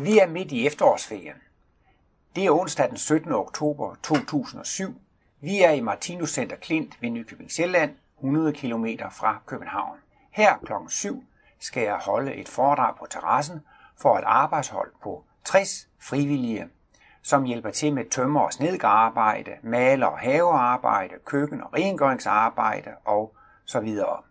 Vi er midt i efterårsferien. Det er onsdag den 17. oktober 2007. Vi er i Martinus Center Klint ved Nykøbing Sjælland, 100 km fra København. Her kl. 7 skal jeg holde et foredrag på terrassen for et arbejdshold på 60 frivillige, som hjælper til med tømmer- og snedgarbejde, maler- og havearbejde, køkken- og rengøringsarbejde og så videre.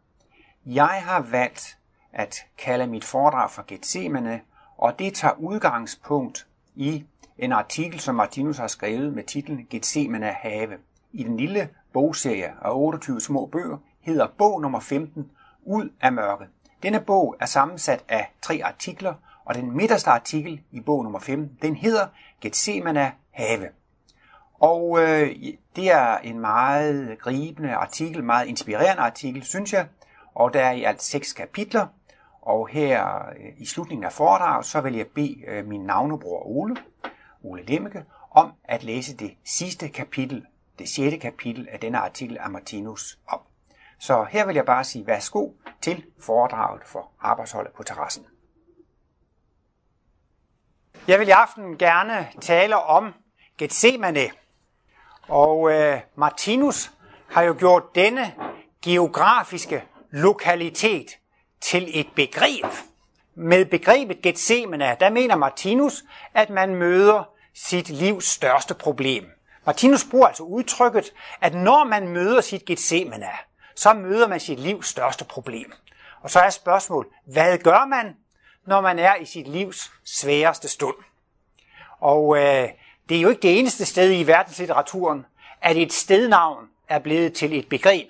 Jeg har valgt at kalde mit foredrag for Gethsemane, og det tager udgangspunkt i en artikel, som Martinus har skrevet med titlen Gethsemane have. I den lille bogserie af 28 små bøger hedder bog nummer 15 Ud af mørket. Denne bog er sammensat af tre artikler, og den midterste artikel i bog nummer 15, den hedder Gethsemane have. Og øh, det er en meget gribende artikel, meget inspirerende artikel, synes jeg. Og der er i alt seks kapitler. Og her øh, i slutningen af foredraget, så vil jeg bede øh, min navnebror Ole, Ole Lemmeke, om at læse det sidste kapitel, det sjette kapitel af denne artikel af Martinus op. Så her vil jeg bare sige værsgo til foredraget for arbejdsholdet på terrassen. Jeg vil i aften gerne tale om Gethsemane. Og øh, Martinus har jo gjort denne geografiske lokalitet til et begreb. Med begrebet Gethsemane, der mener Martinus, at man møder sit livs største problem. Martinus bruger altså udtrykket, at når man møder sit Gethsemane, så møder man sit livs største problem. Og så er spørgsmålet, hvad gør man, når man er i sit livs sværeste stund? Og øh, det er jo ikke det eneste sted i verdenslitteraturen, at et stednavn er blevet til et begreb.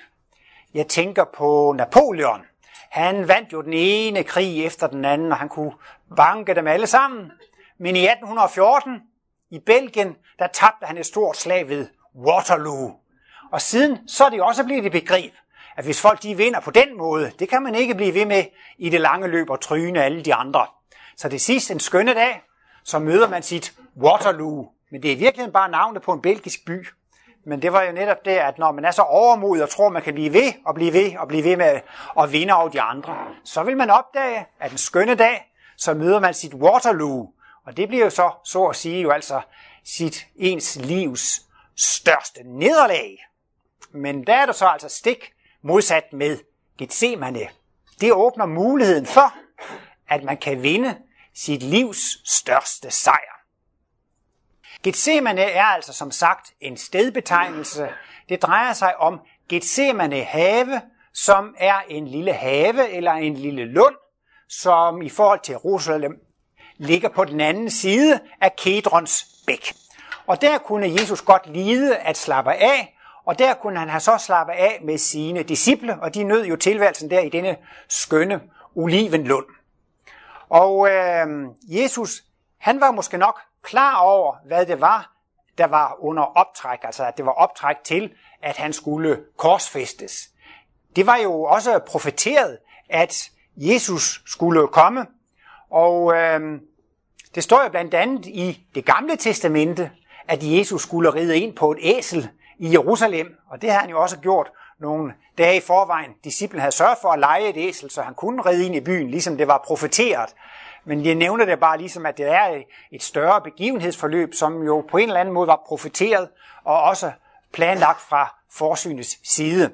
Jeg tænker på Napoleon. Han vandt jo den ene krig efter den anden, og han kunne banke dem alle sammen. Men i 1814 i Belgien, der tabte han et stort slag ved Waterloo. Og siden så er det også blevet et begreb, at hvis folk de vinder på den måde, det kan man ikke blive ved med i det lange løb og tryne alle de andre. Så det sidste en skønne dag, så møder man sit Waterloo. Men det er i virkeligheden bare navnet på en belgisk by. Men det var jo netop det, at når man er så overmodig og tror, man kan blive ved og blive ved og blive ved med at vinde over de andre, så vil man opdage, at en skønne dag, så møder man sit Waterloo. Og det bliver jo så, så at sige, jo altså sit ens livs største nederlag. Men der er der så altså stik modsat med Gethsemane. Det åbner muligheden for, at man kan vinde sit livs største sejr. Gethsemane er altså som sagt en stedbetegnelse. Det drejer sig om Gethsemane have, som er en lille have eller en lille lund, som i forhold til Jerusalem ligger på den anden side af Kedrons bæk. Og der kunne Jesus godt lide at slappe af, og der kunne han have så slappet af med sine disciple, og de nød jo tilværelsen der i denne skønne olivenlund. Og øh, Jesus, han var måske nok klar over, hvad det var, der var under optræk, altså at det var optræk til, at han skulle korsfæstes. Det var jo også profeteret, at Jesus skulle komme, og øh, det står jo blandt andet i det gamle testamente, at Jesus skulle ride ind på et æsel i Jerusalem, og det har han jo også gjort nogle dage i forvejen. Disciplen havde sørget for at lege et æsel, så han kunne ride ind i byen, ligesom det var profeteret. Men jeg nævner det bare ligesom, at det er et større begivenhedsforløb, som jo på en eller anden måde var profeteret og også planlagt fra forsynets side.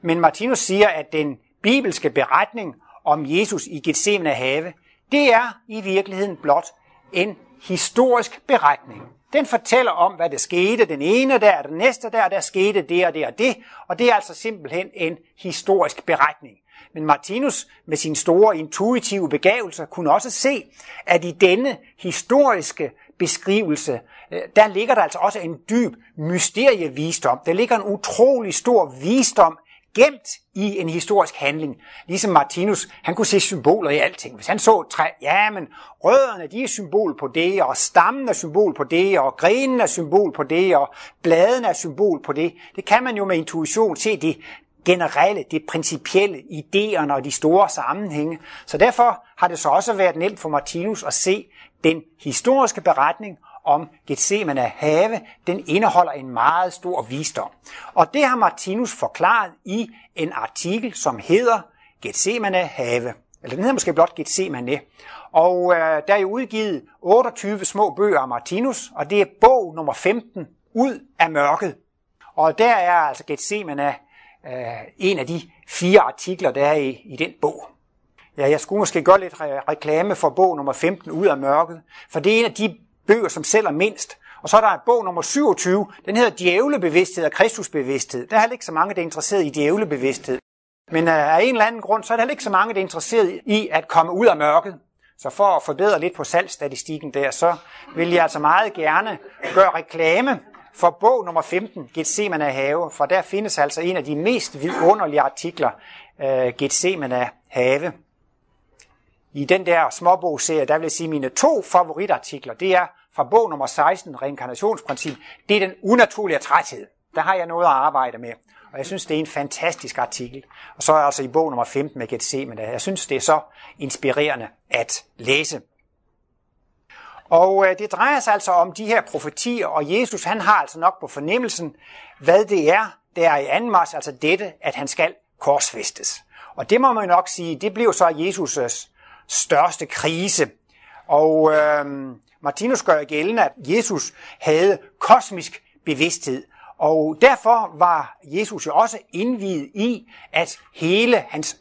Men Martinus siger, at den bibelske beretning om Jesus i Gethsemane have, det er i virkeligheden blot en historisk beretning. Den fortæller om, hvad der skete den ene der, den næste der, der skete det og det og det, og det er altså simpelthen en historisk beretning. Men Martinus med sin store intuitive begavelser kunne også se, at i denne historiske beskrivelse, øh, der ligger der altså også en dyb mysterievisdom. Der ligger en utrolig stor visdom gemt i en historisk handling. Ligesom Martinus, han kunne se symboler i alting. Hvis han så træ, ja, men rødderne, de er symbol på det, og stammen er symbol på det, og grenen er symbol på det, og bladene er symbol på det. Det kan man jo med intuition se det generelle, det principielle, idéerne og de store sammenhænge. Så derfor har det så også været nemt for Martinus at se den historiske beretning om Gethsemane have, den indeholder en meget stor visdom. Og det har Martinus forklaret i en artikel, som hedder Gethsemane have. eller den hedder måske blot Gethsemane. Og øh, der er jo udgivet 28 små bøger af Martinus, og det er bog nummer 15, Ud af mørket. Og der er altså Gethsemane øh, en af de fire artikler, der er i, i den bog. Ja, jeg skulle måske gøre lidt re- reklame for bog nummer 15, Ud af mørket, for det er en af de bøger, som sælger mindst. Og så er der bog nummer 27, den hedder Djævlebevidsthed og Kristusbevidsthed. Der er heller ikke så mange, der er interesseret i djævlebevidsthed. Men øh, af en eller anden grund, så er der heller ikke så mange, der er interesseret i at komme ud af mørket. Så for at forbedre lidt på salgsstatistikken der, så vil jeg altså meget gerne gøre reklame for bog nummer 15, Gethsemane have, for der findes altså en af de mest vidunderlige artikler, uh, Gethsemane have. I den der småbogserie, der vil jeg sige, mine to favoritartikler, det er fra bog nummer 16, Reinkarnationsprincip, det er den unaturlige træthed. Der har jeg noget at arbejde med. Og jeg synes, det er en fantastisk artikel. Og så er jeg altså i bog nummer 15 med Gethsemane. Jeg synes, det er så inspirerende at læse. Og øh, det drejer sig altså om de her profetier, og Jesus han har altså nok på fornemmelsen, hvad det er, der er i anden altså dette, at han skal korsfæstes. Og det må man nok sige, det blev så Jesus' største krise. Og øh, Martinus gør gældende, at Jesus havde kosmisk bevidsthed. Og derfor var Jesus jo også indvidet i, at hele hans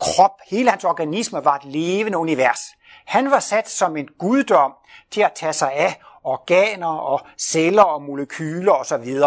krop, hele hans organisme var et levende univers. Han var sat som en guddom til at tage sig af organer og celler og molekyler osv.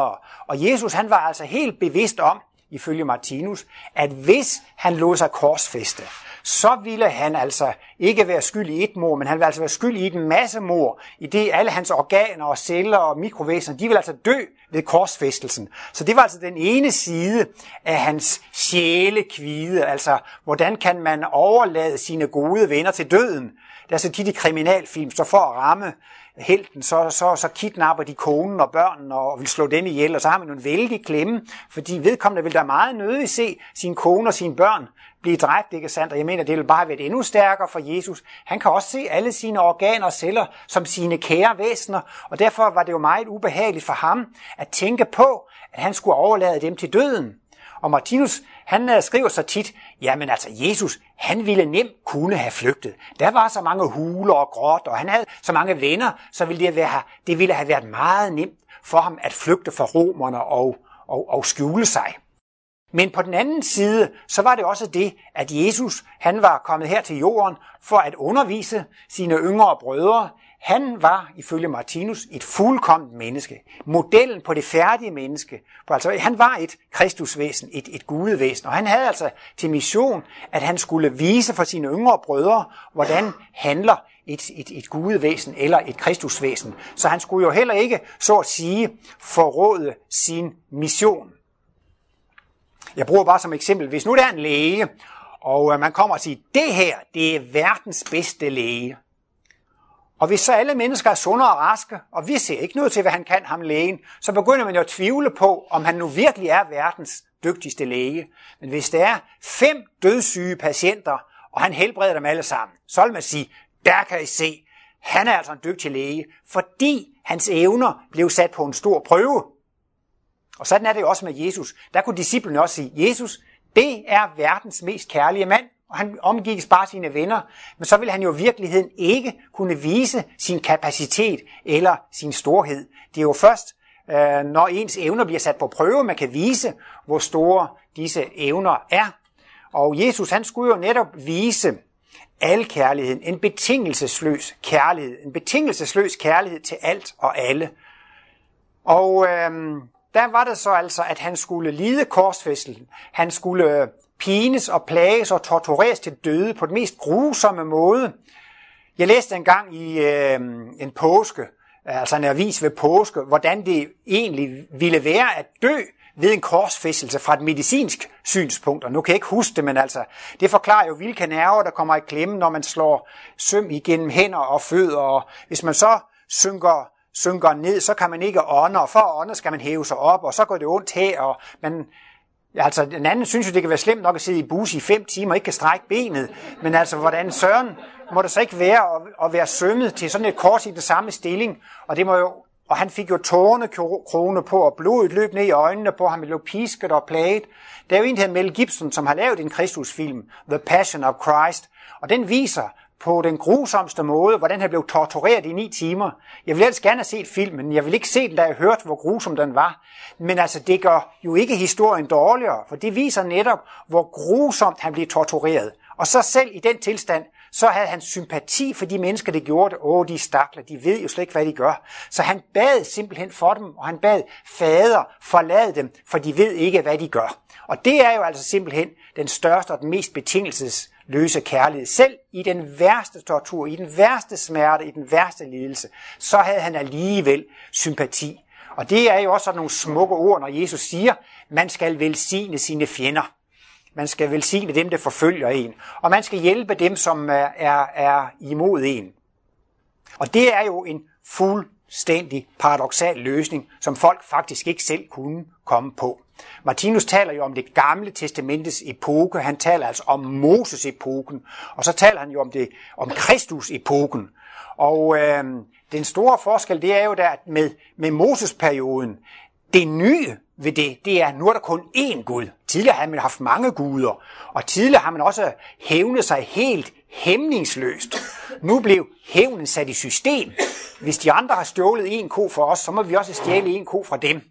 Og Jesus han var altså helt bevidst om, ifølge Martinus, at hvis han lod sig korsfeste, så ville han altså ikke være skyld i et mor, men han ville altså være skyld i et masse mor, i det alle hans organer og celler og mikrovæsener, de ville altså dø ved korsfæstelsen. Så det var altså den ene side af hans sjælekvide, altså hvordan kan man overlade sine gode venner til døden. Det er så tit i kriminalfilm, så for at ramme helten, så, så, så kidnapper de konen og børnene og vil slå dem ihjel, og så har man en vældig klemme, fordi vedkommende vil da meget nødigt se sin kone og sine børn blive dræbt, ikke sandt? Og jeg mener, det vil bare være endnu stærkere for Jesus. Han kan også se alle sine organer og celler som sine kære væsener, og derfor var det jo meget ubehageligt for ham at tænke på, at han skulle overlade dem til døden. Og Martinus, han øh, skriver så tit, jamen altså Jesus, han ville nemt kunne have flygtet. Der var så mange huler og gråt, og han havde så mange venner, så ville det, være, det ville have været meget nemt for ham at flygte fra romerne og, og, og skjule sig. Men på den anden side, så var det også det, at Jesus, han var kommet her til jorden for at undervise sine yngre brødre. Han var, ifølge Martinus, et fuldkomt menneske. Modellen på det færdige menneske. Altså, han var et kristusvæsen, et, et gudevæsen. Og han havde altså til mission, at han skulle vise for sine yngre brødre, hvordan handler et, et, et gudevæsen eller et kristusvæsen. Så han skulle jo heller ikke, så at sige, forråde sin mission. Jeg bruger bare som eksempel, hvis nu der er en læge, og øh, man kommer og siger, det her, det er verdens bedste læge. Og hvis så alle mennesker er sunde og raske, og vi ser ikke noget til, hvad han kan, ham lægen, så begynder man jo at tvivle på, om han nu virkelig er verdens dygtigste læge. Men hvis der er fem dødssyge patienter, og han helbreder dem alle sammen, så vil man sige, der kan I se, han er altså en dygtig læge, fordi hans evner blev sat på en stor prøve. Og sådan er det jo også med Jesus. Der kunne disciplene også sige, Jesus, det er verdens mest kærlige mand, og han omgik bare sine venner, men så vil han jo i virkeligheden ikke kunne vise sin kapacitet eller sin storhed. Det er jo først, øh, når ens evner bliver sat på prøve, man kan vise, hvor store disse evner er. Og Jesus han skulle jo netop vise al kærligheden, en betingelsesløs kærlighed, en betingelsesløs kærlighed til alt og alle. Og øhm, der var det så altså, at han skulle lide korsfæstelsen. Han skulle øh, pines og plages og tortureres til døde på den mest grusomme måde. Jeg læste engang i øh, en påske, altså en avis ved påske, hvordan det egentlig ville være at dø ved en korsfæstelse fra et medicinsk synspunkt. Og nu kan jeg ikke huske det, men altså, det forklarer jo, hvilke nerver, der kommer i klemme, når man slår søm igennem hænder og fødder. Og hvis man så synker synker ned, så kan man ikke ånde, og for at ånde skal man hæve sig op, og så går det ondt her, og man, altså den anden synes jo, det kan være slemt nok at sidde i bus i fem timer og ikke kan strække benet, men altså hvordan søren må det så ikke være at, at være sømmet til sådan et kors i den samme stilling, og det må jo og han fik jo tårne krone på, og blodet løb ned i øjnene på ham, blev pisket og plaget. Der er jo en, der Mel Gibson, som har lavet en Kristusfilm, The Passion of Christ, og den viser på den grusomste måde, hvordan han blev tortureret i ni timer. Jeg vil ellers gerne have set filmen, jeg vil ikke se den, da jeg hørte, hvor grusom den var. Men altså, det gør jo ikke historien dårligere, for det viser netop, hvor grusomt han blev tortureret. Og så selv i den tilstand, så havde han sympati for de mennesker, der gjorde det. Åh, de stakler, de ved jo slet ikke, hvad de gør. Så han bad simpelthen for dem, og han bad fader forlade dem, for de ved ikke, hvad de gør. Og det er jo altså simpelthen den største og den mest betingelsesløse kærlighed. Selv i den værste tortur, i den værste smerte, i den værste lidelse, så havde han alligevel sympati. Og det er jo også sådan nogle smukke ord, når Jesus siger, man skal velsigne sine fjender. Man skal velsigne dem, der forfølger en. Og man skal hjælpe dem, som er, er, er imod en. Og det er jo en fuldstændig paradoxal løsning, som folk faktisk ikke selv kunne komme på. Martinus taler jo om det gamle testamentets epoke, han taler altså om Moses-epoken, og så taler han jo om, det, om Kristus-epoken. Og øh, den store forskel, det er jo der, at med, med Moses-perioden, det nye ved det, det er, at nu er der kun én Gud. Tidligere har man haft mange guder, og tidligere har man også hævnet sig helt hæmningsløst. Nu blev hævnen sat i system. Hvis de andre har stjålet en ko for os, så må vi også stjæle en ko fra dem.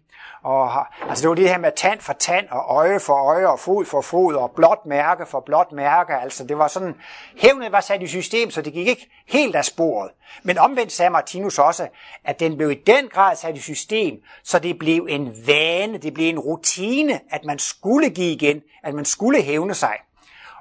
Og, altså det var det her med tand for tand, og øje for øje, og fod for fod, og blot mærke for blot mærke. Altså det var sådan, hævnet var sat i system, så det gik ikke helt af sporet. Men omvendt sagde Martinus også, at den blev i den grad sat i system, så det blev en vane, det blev en rutine, at man skulle give igen, at man skulle hævne sig.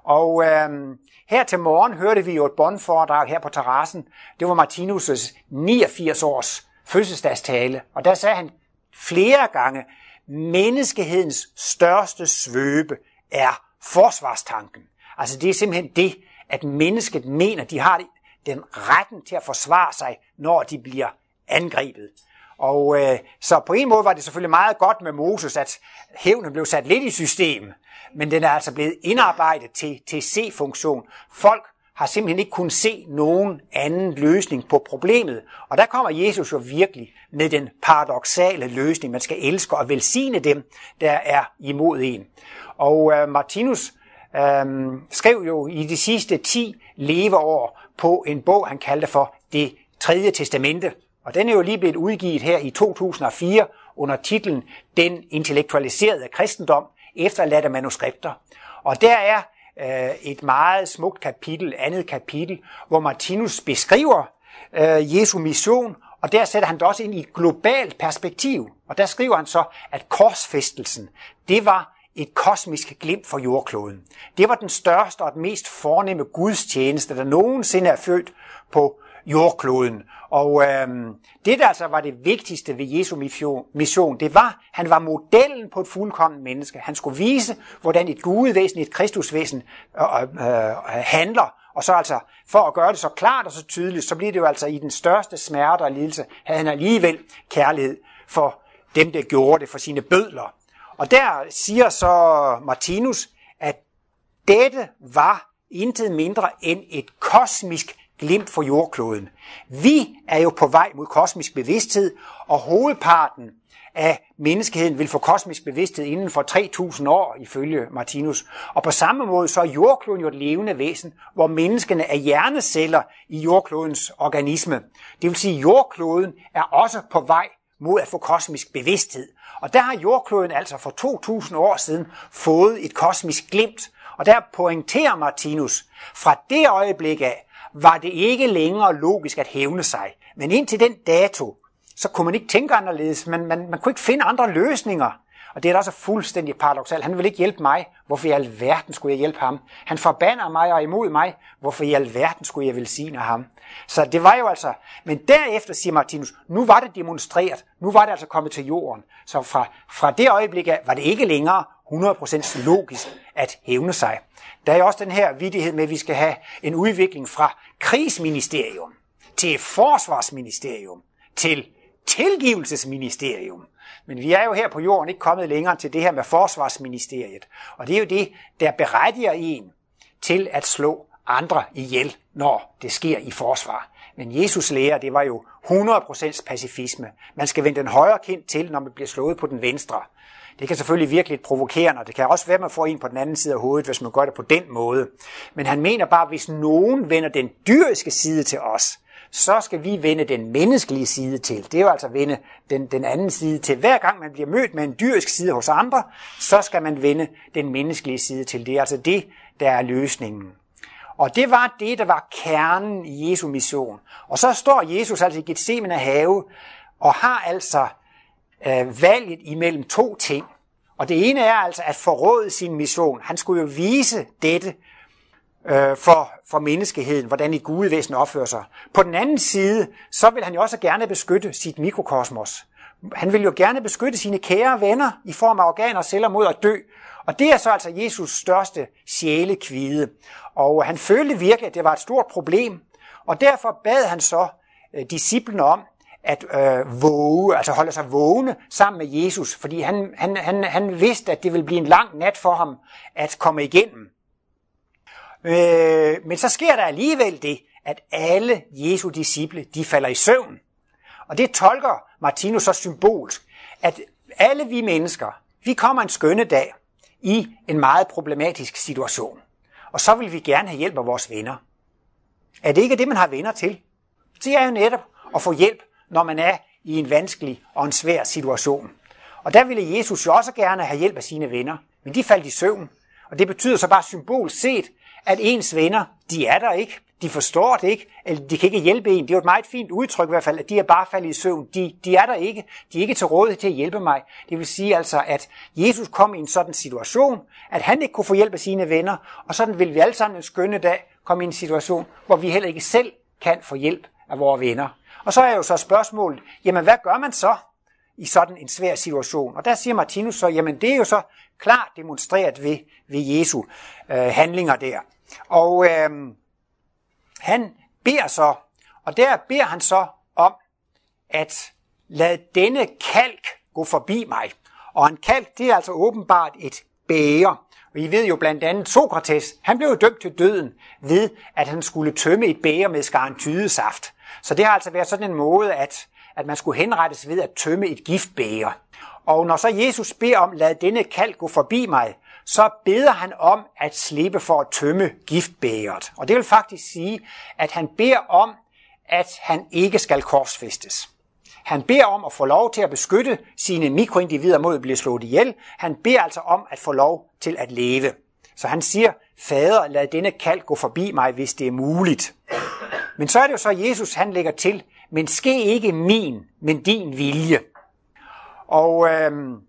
Og øhm, her til morgen hørte vi jo et bondforedrag her på terrassen. Det var Martinus' 89 års fødselsdagstale, og der sagde han flere gange, menneskehedens største svøbe er forsvarstanken. Altså det er simpelthen det, at mennesket mener, de har den retten til at forsvare sig, når de bliver angrebet. Og øh, så på en måde var det selvfølgelig meget godt med Moses, at hævnen blev sat lidt i system, men den er altså blevet indarbejdet til, til C-funktion. Folk har simpelthen ikke kunnet se nogen anden løsning på problemet. Og der kommer Jesus jo virkelig med den paradoxale løsning. Man skal elske og velsigne dem, der er imod en. Og øh, Martinus øh, skrev jo i de sidste 10 leveår på en bog, han kaldte for Det tredje testamente. Og den er jo lige blevet udgivet her i 2004 under titlen Den intellektualiserede kristendom, efterladte manuskripter. Og der er øh, et meget smukt kapitel, andet kapitel, hvor Martinus beskriver øh, Jesu mission, og der sætter han det også ind i et globalt perspektiv. Og der skriver han så, at korsfæstelsen, det var et kosmisk glimt for jordkloden. Det var den største og den mest fornemme gudstjeneste, der nogensinde er født på jordkloden. Og øhm, det, der altså var det vigtigste ved Jesu mission, det var, han var modellen på et fuldkommen menneske. Han skulle vise, hvordan et gudevæsen, et kristusvæsen øh, øh, handler. Og så altså, for at gøre det så klart og så tydeligt, så bliver det jo altså i den største smerte og lidelse, havde han alligevel kærlighed for dem, der gjorde det for sine bødler. Og der siger så Martinus, at dette var intet mindre end et kosmisk glimt for jordkloden. Vi er jo på vej mod kosmisk bevidsthed, og hovedparten af menneskeheden vil få kosmisk bevidsthed inden for 3.000 år, ifølge Martinus. Og på samme måde så er jordkloden jo et levende væsen, hvor menneskene er hjerneceller i jordklodens organisme. Det vil sige, at jordkloden er også på vej mod at få kosmisk bevidsthed. Og der har jordkloden altså for 2.000 år siden fået et kosmisk glimt. Og der pointerer Martinus, fra det øjeblik af, var det ikke længere logisk at hævne sig. Men indtil den dato, så kunne man ikke tænke anderledes. Man, man, man kunne ikke finde andre løsninger. Og det er da også fuldstændig paradoxalt. Han vil ikke hjælpe mig. Hvorfor i alverden skulle jeg hjælpe ham? Han forbander mig og imod mig. Hvorfor i alverden skulle jeg velsigne ham? Så det var jo altså... Men derefter siger Martinus, nu var det demonstreret. Nu var det altså kommet til jorden. Så fra, fra det øjeblik af var det ikke længere 100% logisk at hævne sig. Der er jo også den her vidighed med, at vi skal have en udvikling fra krigsministerium til forsvarsministerium til tilgivelsesministerium. Men vi er jo her på jorden ikke kommet længere til det her med forsvarsministeriet. Og det er jo det, der berettiger en til at slå andre ihjel, når det sker i forsvar. Men Jesus lærer, det var jo 100% pacifisme. Man skal vende den højre kind til, når man bliver slået på den venstre. Det kan selvfølgelig virke lidt provokerende, og det kan også være, at man får en på den anden side af hovedet, hvis man gør det på den måde. Men han mener bare, at hvis nogen vender den dyriske side til os, så skal vi vende den menneskelige side til. Det er jo altså vende den, den anden side til. Hver gang man bliver mødt med en dyrisk side hos andre, så skal man vende den menneskelige side til. Det er altså det, der er løsningen. Og det var det, der var kernen i Jesu mission. Og så står Jesus altså i Gethsemane have og har altså øh, valget imellem to ting. Og det ene er altså at forråde sin mission. Han skulle jo vise dette øh, for, for menneskeheden, hvordan et gudevæsen opfører sig. På den anden side, så vil han jo også gerne beskytte sit mikrokosmos. Han vil jo gerne beskytte sine kære venner i form af organer og celler mod at dø. Og det er så altså Jesus største sjælekvide. Og han følte virkelig, at det var et stort problem. Og derfor bad han så øh, disciplene om at øh, våge, altså holde sig vågne sammen med Jesus, fordi han, han, han, han vidste, at det ville blive en lang nat for ham at komme igennem. Øh, men så sker der alligevel det, at alle Jesu disciple, de falder i søvn. Og det tolker Martinus så symbolsk, at alle vi mennesker, vi kommer en skønne dag i en meget problematisk situation. Og så vil vi gerne have hjælp af vores venner. Er det ikke det, man har venner til? Det er jo netop at få hjælp, når man er i en vanskelig og en svær situation. Og der ville Jesus jo også gerne have hjælp af sine venner, men de faldt i søvn. Og det betyder så bare symbol set, at ens venner, de er der ikke. De forstår det ikke, eller de kan ikke hjælpe en. Det er jo et meget fint udtryk i hvert fald, at de er bare faldet i søvn. De, de er der ikke. De er ikke til rådighed til at hjælpe mig. Det vil sige altså, at Jesus kom i en sådan situation, at han ikke kunne få hjælp af sine venner, og sådan vil vi alle sammen en skønne dag komme i en situation, hvor vi heller ikke selv kan få hjælp af vores venner. Og så er jo så spørgsmålet, jamen hvad gør man så i sådan en svær situation? Og der siger Martinus så, jamen det er jo så klart demonstreret ved, ved Jesu øh, handlinger der. Og øh, han beder så, og der beder han så om, at lad denne kalk gå forbi mig. Og en kalk, det er altså åbenbart et bæger. Og I ved jo blandt andet, Sokrates, han blev dømt til døden ved, at han skulle tømme et bæger med skarntydesaft. Så det har altså været sådan en måde, at, at man skulle henrettes ved at tømme et giftbæger. Og når så Jesus beder om, lad denne kalk gå forbi mig, så beder han om at slippe for at tømme giftbægeret. Og det vil faktisk sige, at han beder om, at han ikke skal korsfæstes. Han beder om at få lov til at beskytte sine mikroindivider mod at blive slået ihjel. Han beder altså om at få lov til at leve. Så han siger, Fader, lad denne kald gå forbi mig, hvis det er muligt. Men så er det jo så, at Jesus han lægger til, men ske ikke min, men din vilje. Og øhm,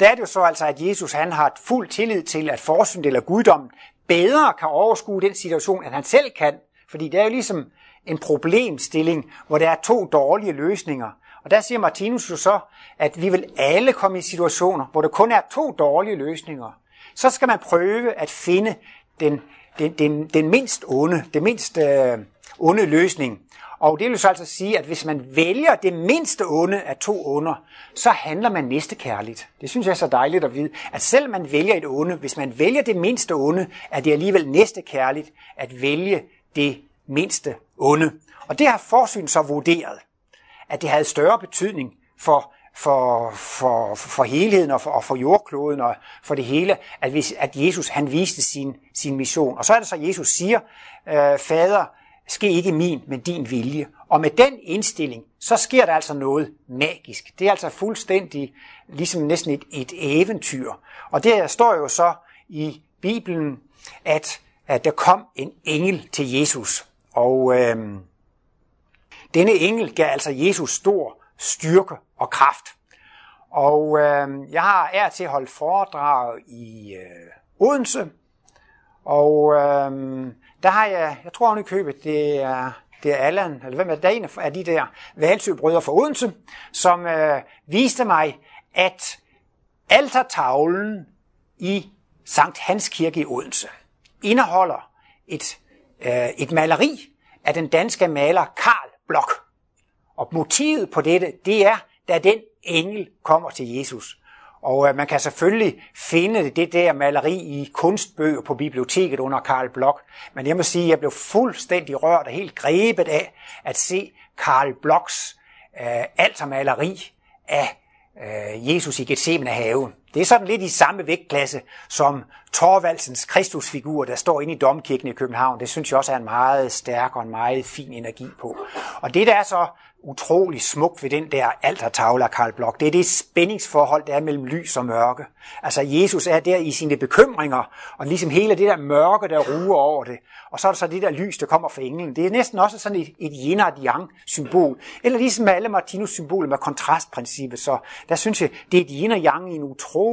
der er det jo så altså, at Jesus han har fuld tillid til, at forsyn eller guddommen bedre kan overskue den situation, end han selv kan. Fordi det er jo ligesom en problemstilling, hvor der er to dårlige løsninger. Og der siger Martinus jo så, at vi vil alle komme i situationer, hvor der kun er to dårlige løsninger. Så skal man prøve at finde den, den, den, den mindst onde, det mindst øh, onde løsning. Og det vil så altså sige, at hvis man vælger det mindste onde af to onder, så handler man næstekærligt. Det synes jeg er så dejligt at vide, at selv man vælger et onde, hvis man vælger det mindste onde, er det alligevel næstekærligt at vælge det mindste onde. Og det har forsyn så vurderet, at det havde større betydning for, for, for, for helheden og for, og for jordkloden og for det hele, at, hvis, at Jesus han viste sin, sin mission. Og så er det så, at Jesus siger, øh, Fader, ske ikke min, men din vilje. Og med den indstilling, så sker der altså noget magisk. Det er altså fuldstændig ligesom næsten et, et eventyr. Og det står jo så i Bibelen, at, at der kom en engel til Jesus. Og øhm, denne engel gav altså Jesus stor styrke og kraft. Og øh, jeg har ært til at holde foredrag i øh, Odense, og øh, der har jeg, jeg tror i købet, det er, det er Allan, eller hvem er det, en af de der valsøbrødre fra Odense, som øh, viste mig, at altertavlen i Sankt Hans Kirke i Odense indeholder et, øh, et maleri af den danske maler Karl Blok. Og motivet på dette, det er, da den engel kommer til Jesus. Og øh, man kan selvfølgelig finde det der maleri i kunstbøger på biblioteket under Karl Bloch. Men jeg må sige, at jeg blev fuldstændig rørt og helt grebet af at se Karl Blochs øh, altermaleri af øh, Jesus i Gethsemane haven. Det er sådan lidt i samme vægtklasse som Torvaldsens Kristusfigur, der står inde i Domkirken i København. Det synes jeg også er en meget stærk og en meget fin energi på. Og det, der er så utrolig smukt ved den der altertavle af Karl Bloch. Det er det spændingsforhold, der er mellem lys og mørke. Altså Jesus er der i sine bekymringer, og ligesom hele det der mørke, der ruer over det. Og så er der så det der lys, der kommer fra englen. Det er næsten også sådan et, et yin og yang symbol. Eller ligesom med alle Martinus symboler med kontrastprincippet. Så der synes jeg, det er et yin og yang i en utrolig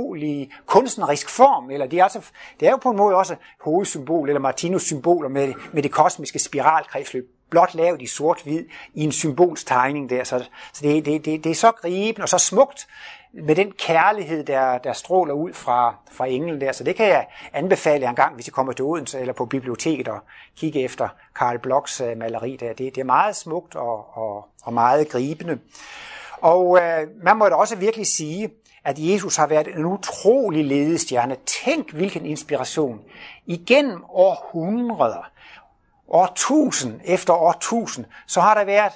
kunstnerisk form. Eller det er, altså, det er jo på en måde også hovedsymbol, eller Martinus symboler med, med det kosmiske spiralkredsløb blot lavet i sort-hvid i en symbolstegning der. Så, så det, det, det, det er så gribende og så smukt med den kærlighed, der, der stråler ud fra, fra englen der. Så det kan jeg anbefale jer en gang, hvis I kommer til Odense eller på biblioteket og kigge efter Karl Blocks øh, maleri der. Det, det er meget smukt og, og, og meget gribende. Og øh, man må da også virkelig sige, at Jesus har været en utrolig ledestjerne. Tænk, hvilken inspiration. Igennem århundreder årtusind efter årtusind, så har der været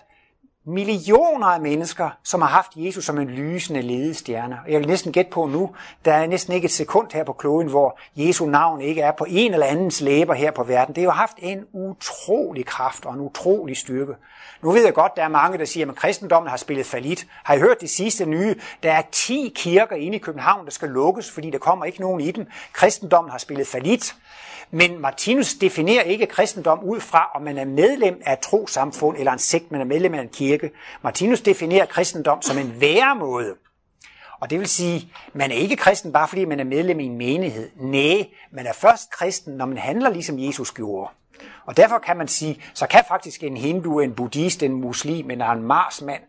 millioner af mennesker, som har haft Jesus som en lysende ledestjerne. Og jeg vil næsten gætte på nu, der er næsten ikke et sekund her på kloden, hvor Jesu navn ikke er på en eller andens læber her på verden. Det har jo haft en utrolig kraft og en utrolig styrke. Nu ved jeg godt, der er mange, der siger, at kristendommen har spillet falit. Har I hørt det sidste nye? Der er 10 kirker inde i København, der skal lukkes, fordi der kommer ikke nogen i dem. Kristendommen har spillet falit. Men Martinus definerer ikke kristendom ud fra, om man er medlem af et trosamfund eller en sekt, man er medlem af en kirke. Martinus definerer kristendom som en væremåde. Og det vil sige, man er ikke kristen bare fordi man er medlem i en menighed. Nej, man er først kristen, når man handler ligesom Jesus gjorde. Og derfor kan man sige, så kan faktisk en hindu, en buddhist, en muslim eller en marsmand,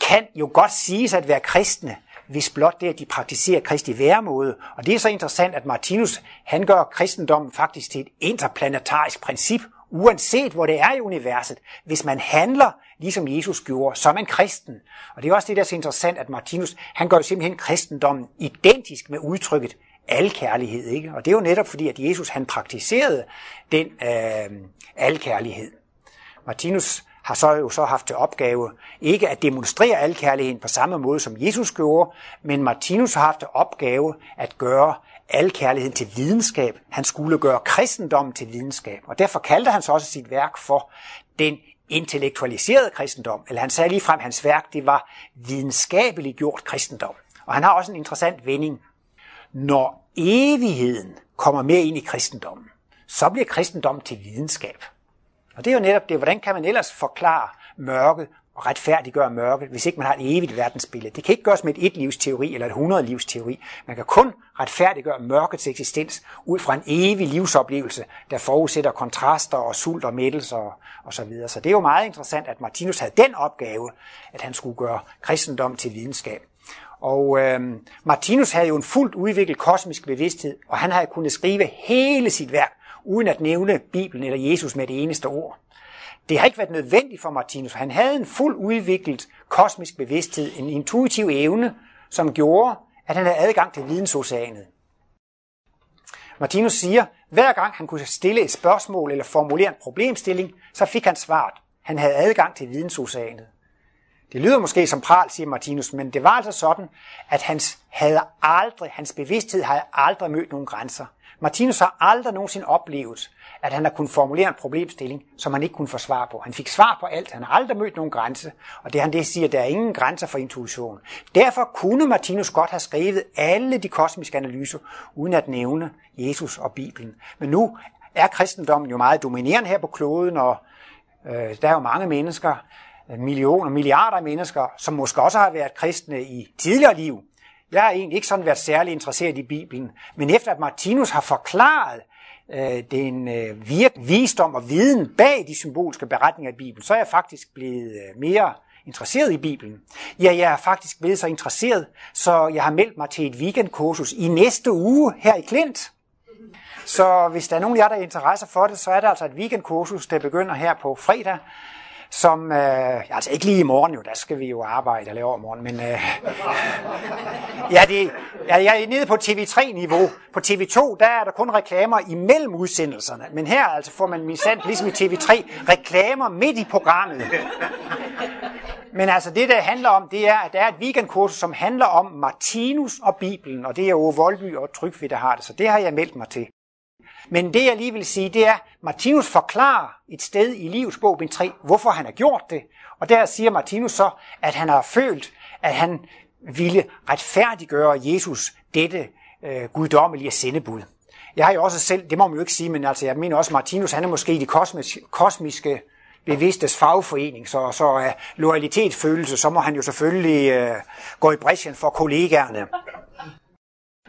kan jo godt siges at være kristne, hvis blot det, at de praktiserer Kristi væremåde. Og det er så interessant, at Martinus, han gør kristendommen faktisk til et interplanetarisk princip, uanset hvor det er i universet. Hvis man handler, ligesom Jesus gjorde, så er man kristen. Og det er også det, der er så interessant, at Martinus, han gør simpelthen kristendommen identisk med udtrykket alkærlighed. Ikke? Og det er jo netop fordi, at Jesus han praktiserede den øh, alkærlighed. Martinus har så jo så haft til opgave ikke at demonstrere al kærligheden på samme måde som Jesus gjorde, men Martinus har haft til opgave at gøre al kærligheden til videnskab. Han skulle gøre kristendommen til videnskab, og derfor kaldte han så også sit værk for den intellektualiserede kristendom, eller han sagde lige frem, at hans værk det var videnskabeligt gjort kristendom. Og han har også en interessant vending. Når evigheden kommer mere ind i kristendommen, så bliver kristendommen til videnskab. Og det er jo netop det, hvordan kan man ellers forklare mørket og retfærdiggøre mørket, hvis ikke man har et evigt verdensbillede. Det kan ikke gøres med et et-livsteori eller et hundrede-livsteori. Man kan kun retfærdiggøre mørkets eksistens ud fra en evig livsoplevelse, der forudsætter kontraster og sult og mættelse og, og så videre. Så det er jo meget interessant, at Martinus havde den opgave, at han skulle gøre kristendom til videnskab. Og øh, Martinus havde jo en fuldt udviklet kosmisk bevidsthed, og han havde kunnet skrive hele sit værk uden at nævne Bibelen eller Jesus med det eneste ord. Det har ikke været nødvendigt for Martinus. Han havde en fuld udviklet kosmisk bevidsthed, en intuitiv evne, som gjorde, at han havde adgang til vidensoceanet. Martinus siger, hver gang han kunne stille et spørgsmål eller formulere en problemstilling, så fik han svaret. Han havde adgang til vidensoceanet. Det lyder måske som pral, siger Martinus, men det var altså sådan, at hans, havde aldrig, hans bevidsthed havde aldrig mødt nogen grænser. Martinus har aldrig nogensinde oplevet, at han har kunnet formulere en problemstilling, som han ikke kunne få svar på. Han fik svar på alt. Han har aldrig mødt nogen grænse. Og det han det siger, der er ingen grænser for intuition. Derfor kunne Martinus godt have skrevet alle de kosmiske analyser, uden at nævne Jesus og Bibelen. Men nu er kristendommen jo meget dominerende her på kloden, og øh, der er jo mange mennesker, millioner, milliarder af mennesker, som måske også har været kristne i tidligere liv, jeg har egentlig ikke sådan været særlig interesseret i Bibelen, men efter at Martinus har forklaret øh, den øh, virk, visdom og viden bag de symbolske beretninger i Bibelen, så er jeg faktisk blevet øh, mere interesseret i Bibelen. Ja, jeg er faktisk blevet så interesseret, så jeg har meldt mig til et weekendkursus i næste uge her i Klint. Så hvis der er nogen af jer, der er interesse for det, så er der altså et weekendkursus, der begynder her på fredag, som, øh, altså ikke lige i morgen jo, der skal vi jo arbejde og lave over morgen, men øh, ja, det, ja, jeg er nede på TV3-niveau. På TV2, der er der kun reklamer imellem udsendelserne, men her altså får man mindsat, ligesom i TV3, reklamer midt i programmet. Men altså det, der handler om, det er, at der er et weekendkursus, som handler om Martinus og Bibelen, og det er Ove Voldby og Trygve, der har det, så det har jeg meldt mig til. Men det jeg lige vil sige, det er, Martinus forklarer et sted i livets bog, bind 3, hvorfor han har gjort det. Og der siger Martinus så, at han har følt, at han ville retfærdiggøre Jesus dette øh, guddommelige sendebud. Jeg har jo også selv, det må man jo ikke sige, men altså jeg mener også, Martinus han er måske i de kosmiske, kosmiske bevidstes fagforening, så, så er loyalitetsfølelse, så må han jo selvfølgelig øh, gå i bræschen for kollegaerne.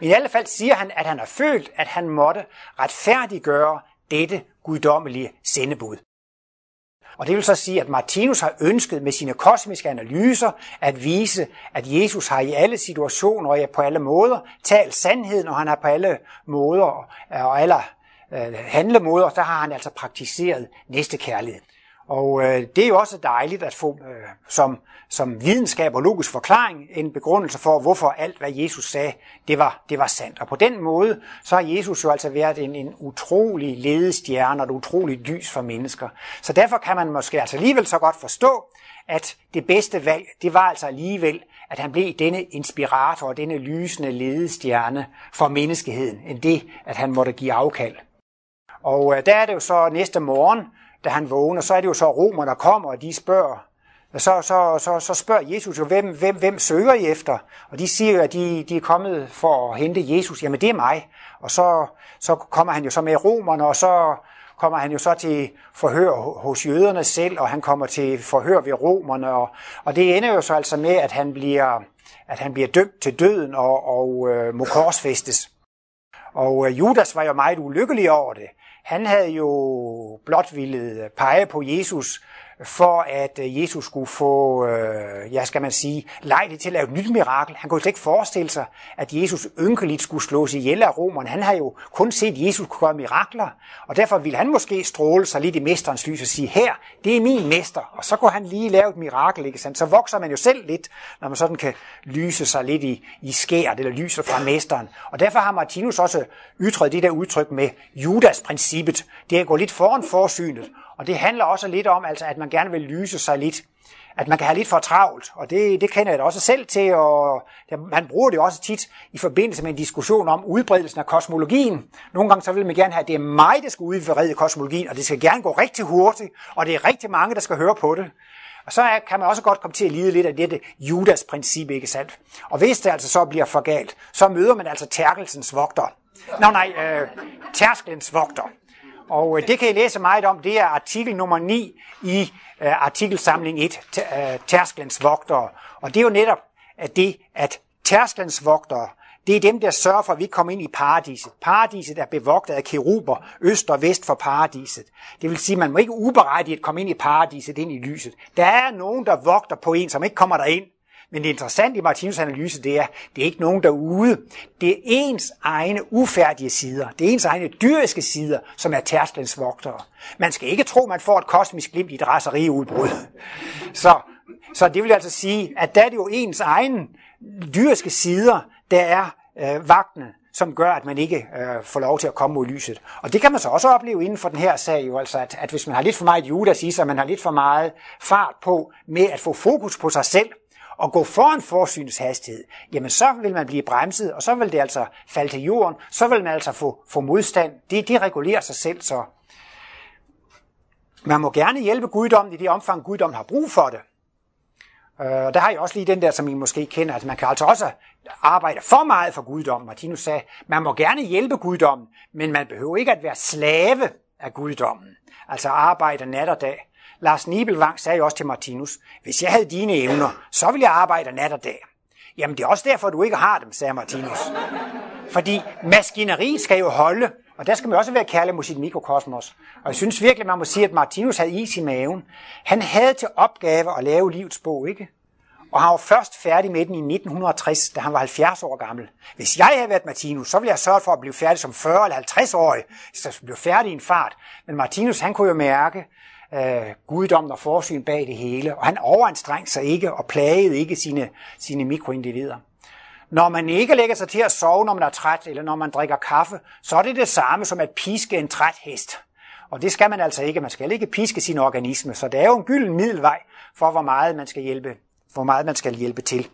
I alle fald siger han, at han har følt, at han måtte retfærdiggøre dette guddommelige sendebud. Og det vil så sige, at Martinus har ønsket med sine kosmiske analyser at vise, at Jesus har i alle situationer og på alle måder talt sandheden, og han har på alle måder og alle øh, handlemåder, der har han altså praktiseret næstekærlighed. Og øh, det er jo også dejligt at få øh, som, som videnskab og logisk forklaring en begrundelse for, hvorfor alt, hvad Jesus sagde, det var, det var sandt. Og på den måde, så har Jesus jo altså været en, en utrolig ledestjerne og et utroligt lys for mennesker. Så derfor kan man måske altså alligevel så godt forstå, at det bedste valg, det var altså alligevel, at han blev denne inspirator og denne lysende ledestjerne for menneskeheden, end det, at han måtte give afkald. Og øh, der er det jo så næste morgen, da han vågner, så er det jo så romer, der kommer, og de spørger, så, så, så, så spørger Jesus jo, hvem, hvem, hvem søger I efter? Og de siger jo, at de, de er kommet for at hente Jesus. Jamen det er mig. Og så, så kommer han jo så med romerne, og så kommer han jo så til forhør hos jøderne selv, og han kommer til forhør ved romerne. Og, og det ender jo så altså med, at han bliver, at han bliver dømt til døden og, og øh, må korsfæstes. Og øh, Judas var jo meget ulykkelig over det. Han havde jo blot ville pege på Jesus for at øh, Jesus skulle få, øh, ja skal man sige, lejlighed til at lave et nyt mirakel. Han kunne slet ikke forestille sig, at Jesus ynkeligt skulle slås ihjel af romerne. Han har jo kun set Jesus kunne gøre mirakler, og derfor ville han måske stråle sig lidt i mesterens lys og sige, her, det er min mester, og så kunne han lige lave et mirakel, ikke sandt? Så vokser man jo selv lidt, når man sådan kan lyse sig lidt i, i skæret, eller lyser fra mesteren. Og derfor har Martinus også ytret det der udtryk med Judas-princippet. Det er at gå lidt foran forsynet, og det handler også lidt om, altså, at man gerne vil lyse sig lidt. At man kan have lidt for travlt, og det, det kender jeg da også selv til, og man bruger det også tit i forbindelse med en diskussion om udbredelsen af kosmologien. Nogle gange så vil man gerne have, at det er mig, der skal udbrede kosmologien, og det skal gerne gå rigtig hurtigt, og det er rigtig mange, der skal høre på det. Og så kan man også godt komme til at lide lidt af dette Judas-princip, ikke sandt? Og hvis det altså så bliver for galt, så møder man altså tærkelsens vogter. Nå nej, øh, tærskelens vogter. Og øh, det kan I læse meget om. Det er artikel nummer 9 i øh, artikelsamling 1, øh, Tærsklens vogtere. Og det er jo netop at det, at tærsklens vogtere, det er dem, der sørger for, at vi kommer ind i paradiset. Paradiset er bevogtet af keruber øst og vest for paradiset. Det vil sige, at man må ikke uberettiget komme ind i paradiset, ind i lyset. Der er nogen, der vogter på en, som ikke kommer derind. Men det interessante i Martinus analyse, det er, det er ikke nogen derude. Det er ens egne ufærdige sider. Det er ens egne dyriske sider, som er tærsklens vogtere. Man skal ikke tro, man får et kosmisk glimt i et raseriudbrud. Så, så det vil altså sige, at der er det jo ens egne dyriske sider, der er øh, vagtene, som gør, at man ikke øh, får lov til at komme mod lyset. Og det kan man så også opleve inden for den her sag, jo, altså at, at hvis man har lidt for meget Judas i sig, man har lidt for meget fart på med at få fokus på sig selv, og gå foran forsynets hastighed, jamen så vil man blive bremset, og så vil det altså falde til jorden, så vil man altså få, få modstand. Det, det regulerer sig selv så. Man må gerne hjælpe guddommen i det omfang, guddommen har brug for det. Øh, og der har jeg også lige den der, som I måske kender. Altså man kan altså også arbejde for meget for guddommen. Martinus sagde, man må gerne hjælpe guddommen, men man behøver ikke at være slave af guddommen. Altså arbejde nat og dag. Lars Nibelvang sagde jo også til Martinus, hvis jeg havde dine evner, så ville jeg arbejde nat og dag. Jamen det er også derfor, du ikke har dem, sagde Martinus. Fordi maskineriet skal jo holde, og der skal man også være kærlig mod sit mikrokosmos. Og jeg synes virkelig, man må sige, at Martinus havde is i maven. Han havde til opgave at lave livets bog, ikke? Og han var først færdig med den i 1960, da han var 70 år gammel. Hvis jeg havde været Martinus, så ville jeg sørge for at blive færdig som 40 eller 50 årig, så jeg blev færdig i en fart. Men Martinus, han kunne jo mærke, øh, guddommen og forsyn bag det hele, og han overanstrengte sig ikke og plagede ikke sine, sine mikroindivider. Når man ikke lægger sig til at sove, når man er træt, eller når man drikker kaffe, så er det det samme som at piske en træt hest. Og det skal man altså ikke. Man skal ikke piske sin organisme. Så det er jo en gylden middelvej for, hvor meget man skal hjælpe, hvor meget man skal hjælpe til.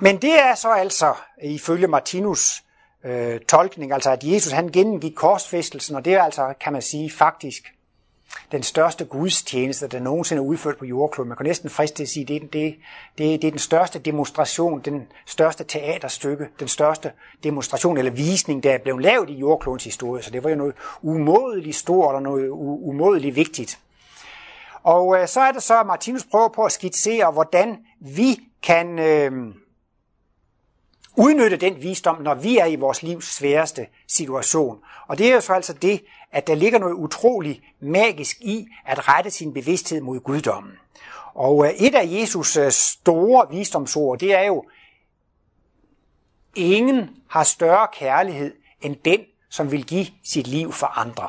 Men det er så altså, ifølge Martinus øh, tolkning, altså at Jesus han gennemgik korsfæstelsen, og det er altså, kan man sige, faktisk den største gudstjeneste, der nogensinde er udført på jordkloden. Man kan næsten friste til at sige, at det, det, det, det er den største demonstration, den største teaterstykke, den største demonstration eller visning, der er blevet lavet i jordklodens historie. Så det var jo noget umådeligt stort og noget umådeligt vigtigt. Og øh, så er det så, at Martinus prøver på at skitsere, hvordan vi kan øh, udnytte den visdom, når vi er i vores livs sværeste situation. Og det er jo så altså det, at der ligger noget utroligt magisk i at rette sin bevidsthed mod guddommen. Og øh, et af Jesus øh, store visdomsord, det er jo, ingen har større kærlighed end den, som vil give sit liv for andre.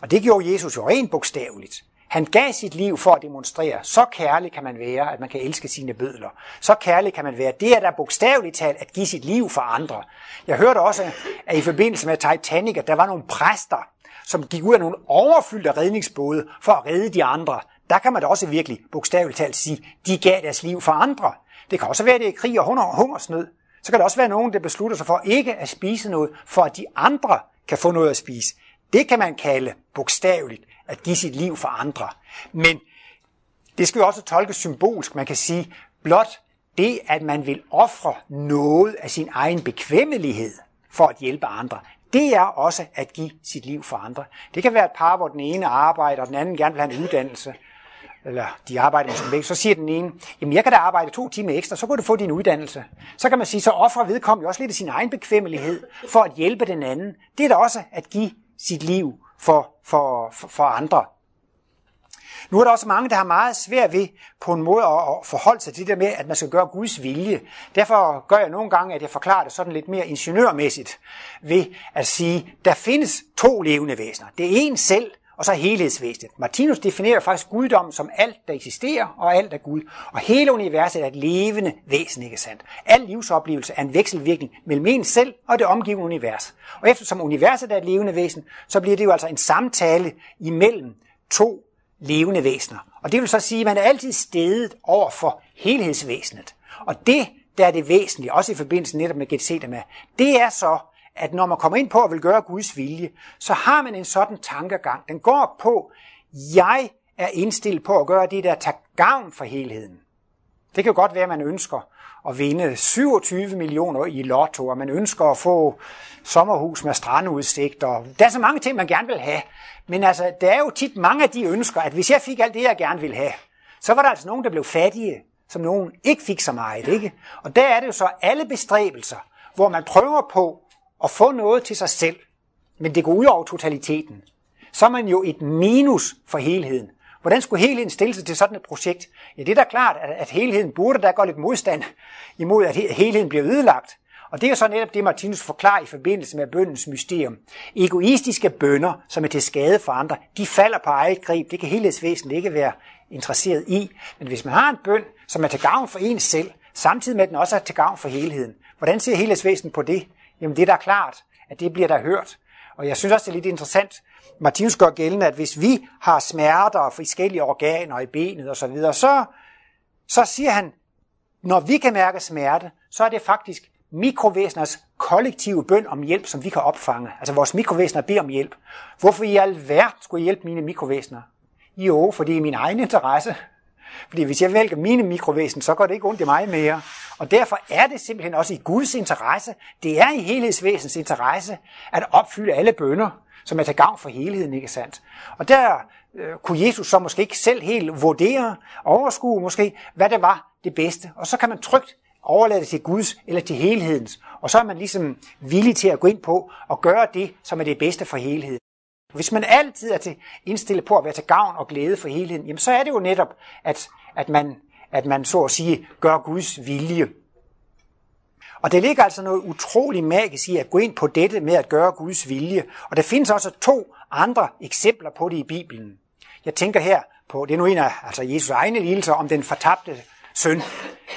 Og det gjorde Jesus jo rent bogstaveligt. Han gav sit liv for at demonstrere, så kærlig kan man være, at man kan elske sine bødler. Så kærlig kan man være. Det er da bogstaveligt talt at give sit liv for andre. Jeg hørte også, at i forbindelse med Titanic, at der var nogle præster, som gik ud af nogle overfyldte redningsbåde for at redde de andre. Der kan man da også virkelig bogstaveligt talt sige, de gav deres liv for andre. Det kan også være, at det er krig og hungersnød. Så kan der også være nogen, der beslutter sig for ikke at spise noget, for at de andre kan få noget at spise. Det kan man kalde bogstaveligt at give sit liv for andre. Men det skal jo også tolkes symbolsk. Man kan sige, blot det, at man vil ofre noget af sin egen bekvemmelighed for at hjælpe andre, det er også at give sit liv for andre. Det kan være et par, hvor den ene arbejder, og den anden gerne vil have en uddannelse, eller de arbejder måske væk, så siger den ene, jamen jeg kan da arbejde to timer ekstra, så kan du få din uddannelse. Så kan man sige, så offrer vedkommende også lidt af sin egen bekvemmelighed for at hjælpe den anden. Det er da også at give sit liv for, for, for, for andre. Nu er der også mange, der har meget svært ved på en måde at forholde sig til det der med, at man skal gøre Guds vilje. Derfor gør jeg nogle gange, at jeg forklarer det sådan lidt mere ingeniørmæssigt ved at sige, der findes to levende væsener. Det er en selv, og så helhedsvæsenet. Martinus definerer faktisk guddommen som alt, der eksisterer, og alt er Gud. Og hele universet er et levende væsen, ikke sandt? Al livsoplevelse er en vekselvirkning mellem en selv og det omgivende univers. Og eftersom universet er et levende væsen, så bliver det jo altså en samtale imellem to levende væsener. Og det vil så sige, at man er altid stedet over for helhedsvæsenet. Og det, der er det væsentlige, også i forbindelse netop med Gethsemane, det er så, at når man kommer ind på at vil gøre Guds vilje, så har man en sådan tankegang. Den går på, jeg er indstillet på at gøre det, der tager gavn for helheden. Det kan godt være, at man ønsker at vinde 27 millioner i lotto, og man ønsker at få sommerhus med strandudsigt, og der er så mange ting, man gerne vil have. Men altså, der er jo tit mange af de ønsker, at hvis jeg fik alt det, jeg gerne ville have, så var der altså nogen, der blev fattige, som nogen ikke fik så meget. Ikke? Og der er det jo så alle bestræbelser, hvor man prøver på at få noget til sig selv, men det går ud over totaliteten, så er man jo et minus for helheden. Hvordan skulle helheden stille sig til sådan et projekt? Ja, det er da klart, at helheden burde da gå lidt modstand imod, at helheden bliver ødelagt. Og det er jo så netop det, Martinus forklarer i forbindelse med bøndens mysterium. Egoistiske bønder, som er til skade for andre, de falder på eget greb. Det kan helhedsvæsenet ikke være interesseret i. Men hvis man har en bøn, som er til gavn for en selv, samtidig med at den også er til gavn for helheden, hvordan ser helhedsvæsenet på det? Jamen det er da klart, at det bliver der hørt. Og jeg synes også, det er lidt interessant. Martinus gør gældende, at hvis vi har smerter og forskellige organer i benet osv., så, så, så siger han, når vi kan mærke smerte, så er det faktisk mikrovæseners kollektive bøn om hjælp, som vi kan opfange. Altså vores mikrovæsener beder om hjælp. Hvorfor i alverden skulle jeg hjælpe mine mikrovæsener? Jo, fordi det er min egen interesse. Fordi hvis jeg vælger mine mikrovæsen, så går det ikke ondt i mig mere. Og derfor er det simpelthen også i Guds interesse, det er i helhedsvæsens interesse, at opfylde alle bønder, som er til gavn for helheden, ikke sandt? Og der øh, kunne Jesus så måske ikke selv helt vurdere, overskue måske, hvad det var det bedste. Og så kan man trygt overlade det til Guds eller til helhedens. Og så er man ligesom villig til at gå ind på og gøre det, som er det bedste for helheden. Hvis man altid er til, indstillet på at være til gavn og glæde for helheden, jamen så er det jo netop, at, at, man, at man så at sige gør Guds vilje. Og det ligger altså noget utrolig magisk i at gå ind på dette med at gøre Guds vilje. Og der findes også to andre eksempler på det i Bibelen. Jeg tænker her på, det er nu en af altså Jesus egne lidelser om den fortabte søn.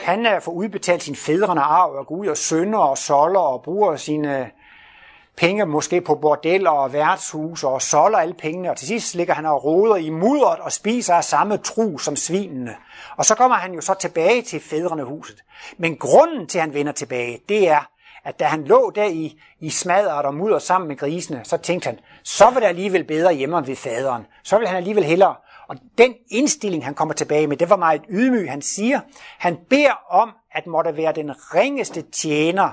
Han øh, får udbetalt sin fædrene arv og går ud og sønder og solder og bruger sine penge måske på bordeller og værtshus og solder alle pengene, og til sidst ligger han og roder i mudderet og spiser af samme tru som svinene. Og så kommer han jo så tilbage til fædrene huset. Men grunden til, at han vender tilbage, det er, at da han lå der i, i smadret og mudder sammen med grisene, så tænkte han, så var det alligevel bedre hjemme ved faderen. Så vil han alligevel hellere. Og den indstilling, han kommer tilbage med, det var meget ydmyg. Han siger, han beder om, at måtte være den ringeste tjener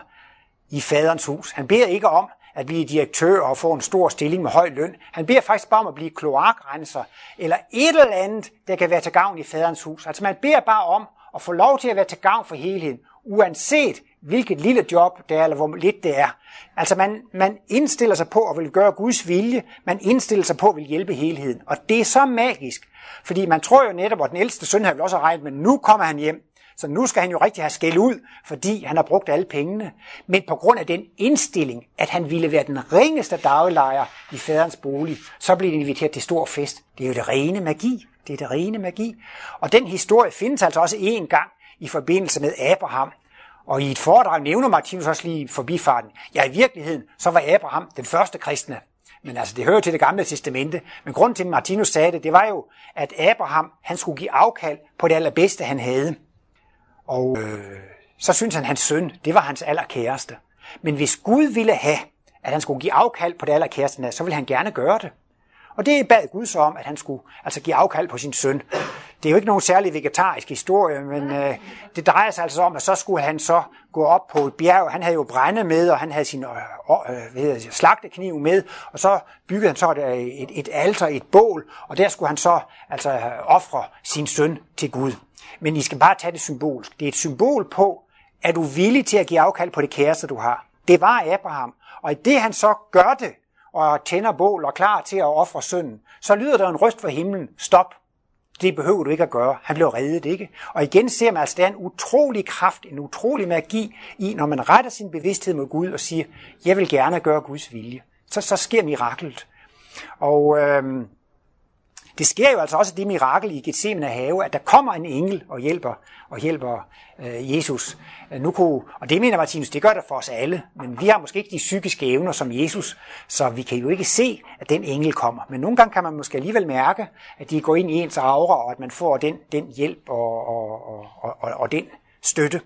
i faderens hus. Han beder ikke om, at blive direktør og få en stor stilling med høj løn. Han beder faktisk bare om at blive kloakrenser, eller et eller andet, der kan være til gavn i faderens hus. Altså man beder bare om at få lov til at være til gavn for helheden, uanset hvilket lille job det er, eller hvor lidt det er. Altså man, man indstiller sig på at vil gøre Guds vilje, man indstiller sig på at vil hjælpe helheden. Og det er så magisk, fordi man tror jo netop, at den ældste søn har vel også regnet, men nu kommer han hjem. Så nu skal han jo rigtig have skæld ud, fordi han har brugt alle pengene. Men på grund af den indstilling, at han ville være den ringeste daglejer i faderens bolig, så blev han inviteret til stor fest. Det er jo det rene magi. Det er det rene magi. Og den historie findes altså også en gang i forbindelse med Abraham. Og i et foredrag nævner Martinus også lige forbifarten. Ja, i virkeligheden, så var Abraham den første kristne. Men altså, det hører til det gamle testamente. Men grunden til, at Martinus sagde det, det var jo, at Abraham, han skulle give afkald på det allerbedste, han havde. Og øh, så synes han, at hans søn, det var hans allerkæreste. Men hvis Gud ville have, at han skulle give afkald på det allerkæreste, så ville han gerne gøre det. Og det bad Gud så om, at han skulle altså give afkald på sin søn. Det er jo ikke nogen særlig vegetarisk historie, men øh, det drejer sig altså om, at så skulle han så gå op på et bjerg. Han havde jo brænde med, og han havde sin øh, øh, hvad hedder det, slagtekniv med, og så byggede han så et, øh, et, et alter, et bål, og der skulle han så altså ofre sin søn til Gud. Men I skal bare tage det symbolsk. Det er et symbol på, at du er villig til at give afkald på det kæreste, du har. Det var Abraham. Og i det han så gør det, og tænder bål og klar til at ofre sønnen, så lyder der en røst fra himlen. Stop. Det behøver du ikke at gøre. Han blev reddet, ikke? Og igen ser man altså, der er en utrolig kraft, en utrolig magi i, når man retter sin bevidsthed mod Gud og siger, jeg vil gerne gøre Guds vilje. Så, så sker miraklet. Og øhm, det sker jo altså også det mirakel i Gethsemane have, at der kommer en engel og hjælper, og hjælper øh, Jesus. Øh, nu kunne, og det mener Martinus, det gør det for os alle, men vi har måske ikke de psykiske evner som Jesus, så vi kan jo ikke se, at den engel kommer. Men nogle gange kan man måske alligevel mærke, at de går ind i ens aura, og at man får den, den hjælp og, og, og, og, og den støtte.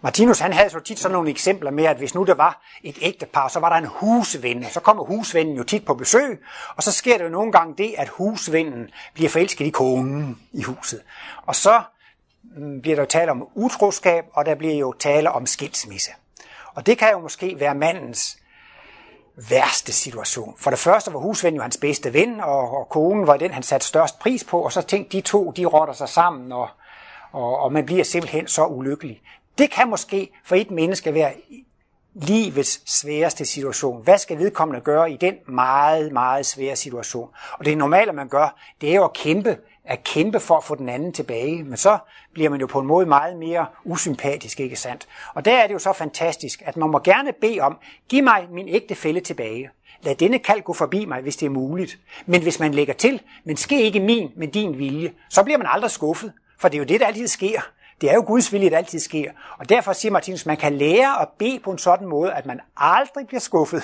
Martinus han havde så tit sådan nogle eksempler med, at hvis nu der var et ægtepar, så var der en husven, og så kommer husvennen jo tit på besøg, og så sker der jo nogle gange det, at husvennen bliver forelsket i konen i huset. Og så mm, bliver der jo tale om utroskab, og der bliver jo tale om skilsmisse. Og det kan jo måske være mandens værste situation. For det første var husven jo hans bedste ven, og, og konen var den, han satte størst pris på, og så tænkte de to, de rotter sig sammen, og, og, og man bliver simpelthen så ulykkelig. Det kan måske for et menneske være livets sværeste situation. Hvad skal vedkommende gøre i den meget, meget svære situation? Og det normale, man gør, det er jo at kæmpe, at kæmpe for at få den anden tilbage. Men så bliver man jo på en måde meget mere usympatisk, ikke sandt? Og der er det jo så fantastisk, at man må gerne bede om, giv mig min ægtefælle tilbage. Lad denne kald gå forbi mig, hvis det er muligt. Men hvis man lægger til, men ske ikke min, men din vilje, så bliver man aldrig skuffet. For det er jo det, der altid sker. Det er jo Guds vilje, det altid sker. Og derfor siger Martinus, man kan lære at bede på en sådan måde, at man aldrig bliver skuffet.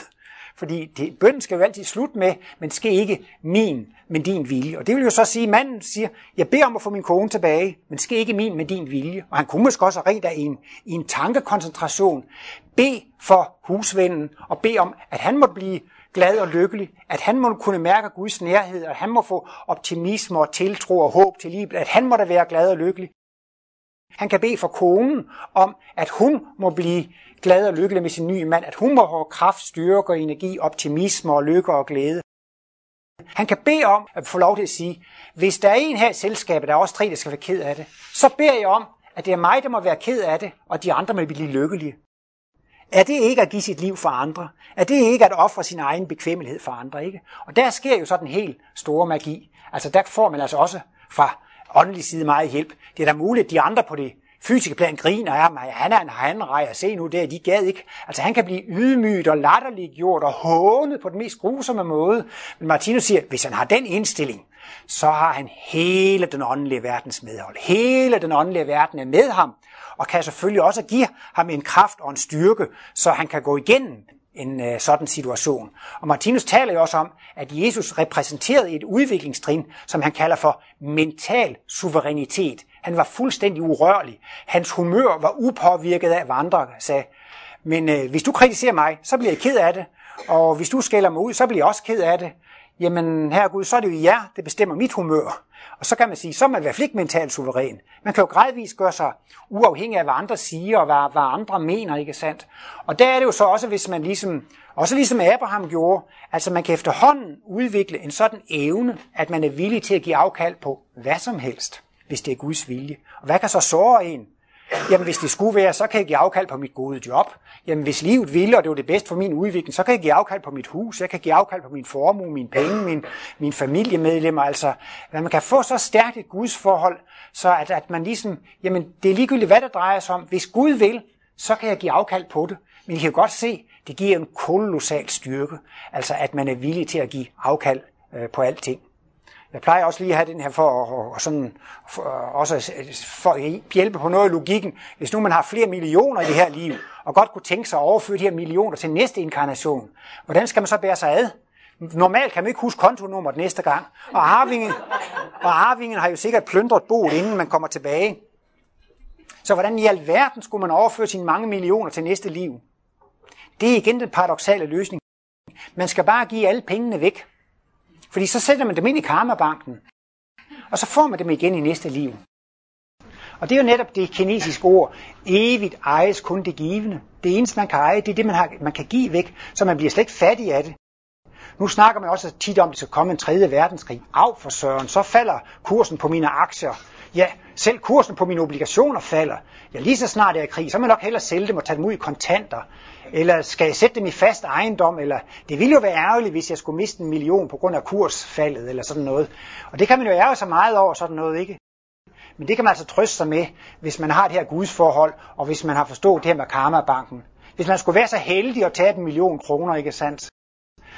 Fordi det, bønden skal jo altid slutte med, men skal ikke min, men din vilje. Og det vil jo så sige, at manden siger, jeg beder om at få min kone tilbage, men skal ikke min, men din vilje. Og han kunne måske også rent af i en, i en tankekoncentration Be for husvennen, og bede om, at han måtte blive glad og lykkelig, at han må kunne mærke Guds nærhed, at han må få optimisme og tiltro og håb til livet, at han må da være glad og lykkelig. Han kan bede for konen om, at hun må blive glad og lykkelig med sin nye mand, at hun må have kraft, styrke og energi, optimisme og lykke og glæde. Han kan bede om at få lov til at sige, hvis der er en her i selskabet, der er også tre, der skal være ked af det, så beder jeg om, at det er mig, der må være ked af det, og de andre må blive lykkelige. Er det ikke at give sit liv for andre? Er det ikke at ofre sin egen bekvemmelighed for andre? Ikke? Og der sker jo så den helt store magi. Altså der får man altså også fra åndelig side meget hjælp. Det er da muligt, at de andre på det fysiske plan griner af mig. Han er en handrejer. Se nu der, de gad ikke. Altså han kan blive ydmyget og latterliggjort og hånet på den mest grusomme måde. Men Martinus siger, hvis han har den indstilling, så har han hele den åndelige verdens medhold. Hele den åndelige verden er med ham, og kan selvfølgelig også give ham en kraft og en styrke, så han kan gå igennem en øh, sådan situation. Og Martinus taler jo også om, at Jesus repræsenterede et udviklingstrin, som han kalder for mental suverænitet. Han var fuldstændig urørlig. Hans humør var upåvirket af, hvad andre sagde. Men øh, hvis du kritiserer mig, så bliver jeg ked af det. Og hvis du skælder mig ud, så bliver jeg også ked af det jamen her Gud, så er det jo jer, det bestemmer mit humør. Og så kan man sige, så er man i hvert fald ikke mentalt suveræn. Man kan jo gradvist gøre sig uafhængig af, hvad andre siger og hvad, hvad andre mener, ikke sandt? Og der er det jo så også, hvis man ligesom, også ligesom Abraham gjorde, altså man kan efterhånden udvikle en sådan evne, at man er villig til at give afkald på hvad som helst, hvis det er Guds vilje. Og hvad kan så såre en? Jamen hvis det skulle være, så kan jeg give afkald på mit gode job. Jamen hvis livet ville, og det var det bedste for min udvikling, så kan jeg give afkald på mit hus, jeg kan give afkald på min formue, mine penge, min, min familiemedlemmer. Altså, at man kan få så stærkt et Guds forhold, så at, at man ligesom, jamen det er ligegyldigt, hvad det drejer sig om. Hvis Gud vil, så kan jeg give afkald på det. Men I kan jo godt se, det giver en kolossal styrke, altså at man er villig til at give afkald øh, på alting. Jeg plejer også lige at have den her for, at, sådan, for, også for at hjælpe på noget af logikken. Hvis nu man har flere millioner i det her liv, og godt kunne tænke sig at overføre de her millioner til næste inkarnation, hvordan skal man så bære sig ad? Normalt kan man ikke huske kontonummeret næste gang. Og arvingen, og arvingen har jo sikkert plyndret boet, inden man kommer tilbage. Så hvordan i alverden skulle man overføre sine mange millioner til næste liv? Det er igen den paradoxale løsning. Man skal bare give alle pengene væk. Fordi så sætter man dem ind i karmabanken, og så får man dem igen i næste liv. Og det er jo netop det kinesiske ord, evigt ejes kun det givende. Det eneste, man kan eje, det er det, man, har, man kan give væk, så man bliver slet ikke fattig af det. Nu snakker man også tit om, at det skal komme en tredje verdenskrig. Af for søren, så falder kursen på mine aktier. Ja, selv kursen på mine obligationer falder. Ja, lige så snart jeg er i krig, så må jeg nok hellere sælge dem og tage dem ud i kontanter. Eller skal jeg sætte dem i fast ejendom? Eller det ville jo være ærgerligt, hvis jeg skulle miste en million på grund af kursfaldet eller sådan noget. Og det kan man jo ærge sig meget over sådan noget, ikke? Men det kan man altså trøste sig med, hvis man har det her gudsforhold, og hvis man har forstået det her med karmabanken. Hvis man skulle være så heldig at tage en million kroner, ikke sandt?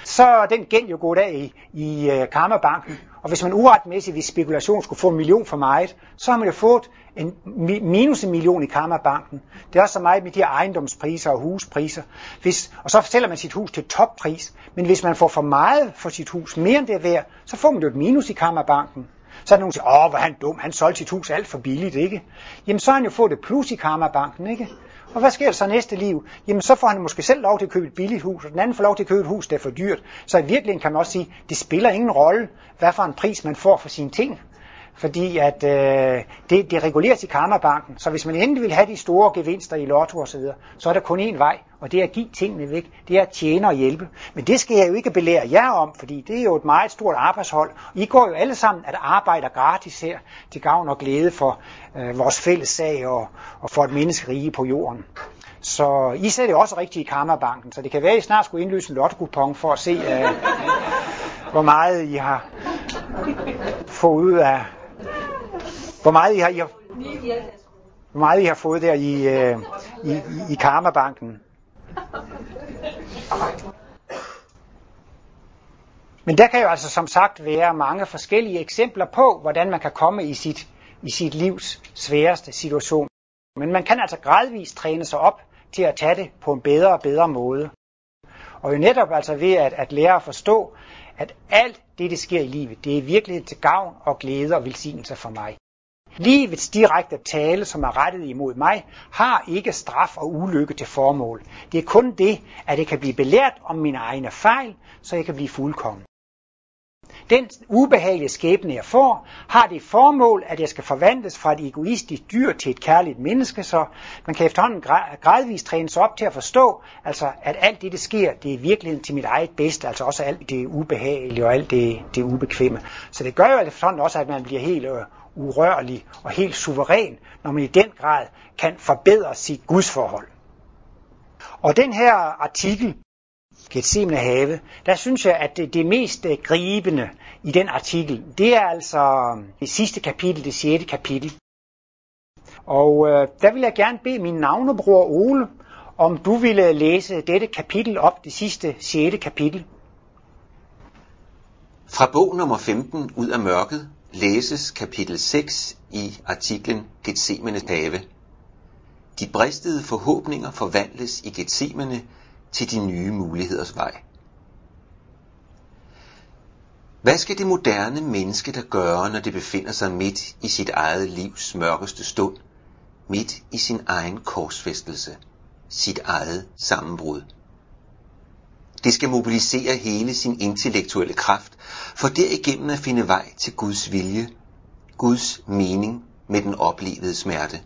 så er den gæld jo gået af i, i uh, karmabanken. Og hvis man uretmæssigt ved spekulation skulle få en million for meget, så har man jo fået en minus en million i karmabanken. Det er også så meget med de her ejendomspriser og huspriser. Hvis, og så sælger man sit hus til toppris. Men hvis man får for meget for sit hus, mere end det er værd, så får man jo et minus i karmabanken. Så er der nogen, der siger, åh, hvor er han dum, han solgte sit hus alt for billigt, ikke? Jamen, så har han jo fået et plus i karmabanken, ikke? Og hvad sker der så næste liv? Jamen, så får han måske selv lov til at købe et billigt hus, og den anden får lov til at købe et hus, der er for dyrt. Så i virkeligheden kan man også sige, det spiller ingen rolle, hvad for en pris man får for sine ting fordi at øh, det, det reguleres i karmabanken. Så hvis man endelig vil have de store gevinster i lotto osv., så, så er der kun én vej, og det er at give tingene væk. Det er at tjene og hjælpe. Men det skal jeg jo ikke belære jer om, fordi det er jo et meget stort arbejdshold. I går jo alle sammen at arbejde gratis her til gavn og glæde for øh, vores fælles sag og, og for et menneskerige på jorden. Så I ser det også rigtigt i Karmabanken, så det kan være, at I snart skulle indløse en lotto for at se, øh, hvor meget I har fået ud af, hvor meget I har, I har, hvor meget I har fået der i, øh, i, i, i Karmabanken. Men der kan jo altså som sagt være mange forskellige eksempler på, hvordan man kan komme i sit, i sit livs sværeste situation. Men man kan altså gradvist træne sig op til at tage det på en bedre og bedre måde. Og jo netop altså ved at, at lære at forstå, at alt det, der sker i livet, det er virkelig til gavn og glæde og velsignelse for mig. Livets direkte tale, som er rettet imod mig, har ikke straf og ulykke til formål. Det er kun det, at det kan blive belært om mine egne fejl, så jeg kan blive fuldkommen. Den ubehagelige skæbne, jeg får, har det formål, at jeg skal forvandles fra et egoistisk dyr til et kærligt menneske, så man kan efterhånden gradvist trænes op til at forstå, altså, at alt det, der sker, det er virkeligheden til mit eget bedste, altså også alt det ubehagelige og alt det, det ubekvemme. Så det gør jo efterhånden også, at man bliver helt øh, urørlig og helt suveræn, når man i den grad kan forbedre sit gudsforhold. Og den her artikel, Gethsemane have, der synes jeg, at det, det mest øh, gribende i den artikel, det er altså øh, det sidste kapitel, det sjette kapitel. Og øh, der vil jeg gerne bede min navnebror Ole, om du ville læse dette kapitel op, det sidste, sjette kapitel. Fra bog nummer 15 ud af mørket læses kapitel 6 i artiklen Gethsemane have. De bristede forhåbninger forvandles i Gethsemane til de nye muligheders vej. Hvad skal det moderne menneske der gøre, når det befinder sig midt i sit eget livs mørkeste stund, midt i sin egen korsfæstelse, sit eget sammenbrud? Det skal mobilisere hele sin intellektuelle kraft, for derigennem at finde vej til Guds vilje, Guds mening med den oplevede smerte.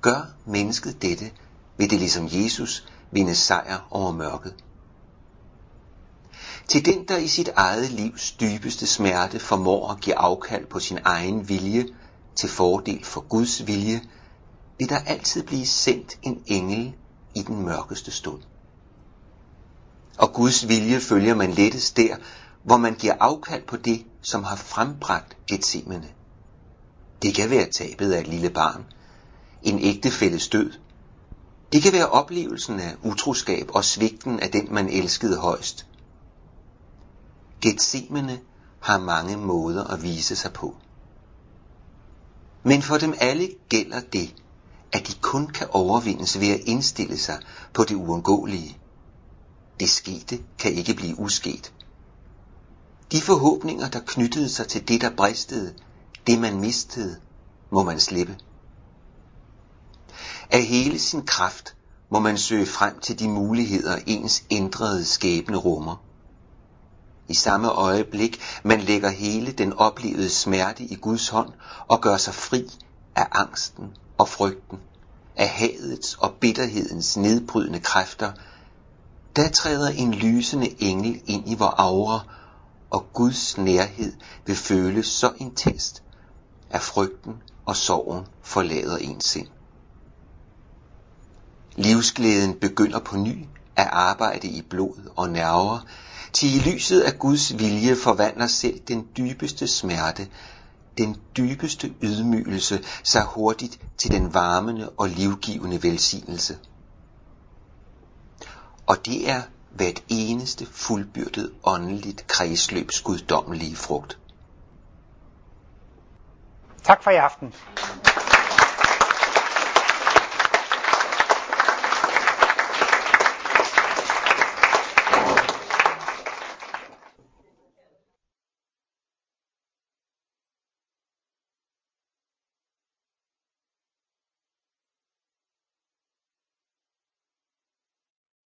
Gør mennesket dette, vil det ligesom Jesus vinde sejr over mørket. Til den, der i sit eget livs dybeste smerte formår at give afkald på sin egen vilje til fordel for Guds vilje, vil der altid blive sendt en engel i den mørkeste stund. Og Guds vilje følger man lettest der, hvor man giver afkald på det, som har frembragt Gethsemane. Det kan være tabet af et lille barn, en ægtefælles død. Det kan være oplevelsen af utroskab og svigten af den, man elskede højst. Gethsemane har mange måder at vise sig på. Men for dem alle gælder det, at de kun kan overvindes ved at indstille sig på det uundgåelige. Det skete kan ikke blive usket. De forhåbninger, der knyttede sig til det, der bristede, det man mistede, må man slippe. Af hele sin kraft må man søge frem til de muligheder, ens ændrede skæbne rummer. I samme øjeblik man lægger hele den oplevede smerte i Guds hånd og gør sig fri af angsten og frygten, af hadets og bitterhedens nedbrydende kræfter, der træder en lysende engel ind i vor aura, og Guds nærhed vil føles så intenst, at frygten og sorgen forlader ens sind. Livsglæden begynder på ny at arbejde i blod og nerver, til i lyset af Guds vilje forvandler selv den dybeste smerte, den dybeste ydmygelse sig hurtigt til den varmende og livgivende velsignelse. Og det er hvert eneste fuldbyrdet åndeligt kredsløbs guddommelige frugt. Tak for i aften.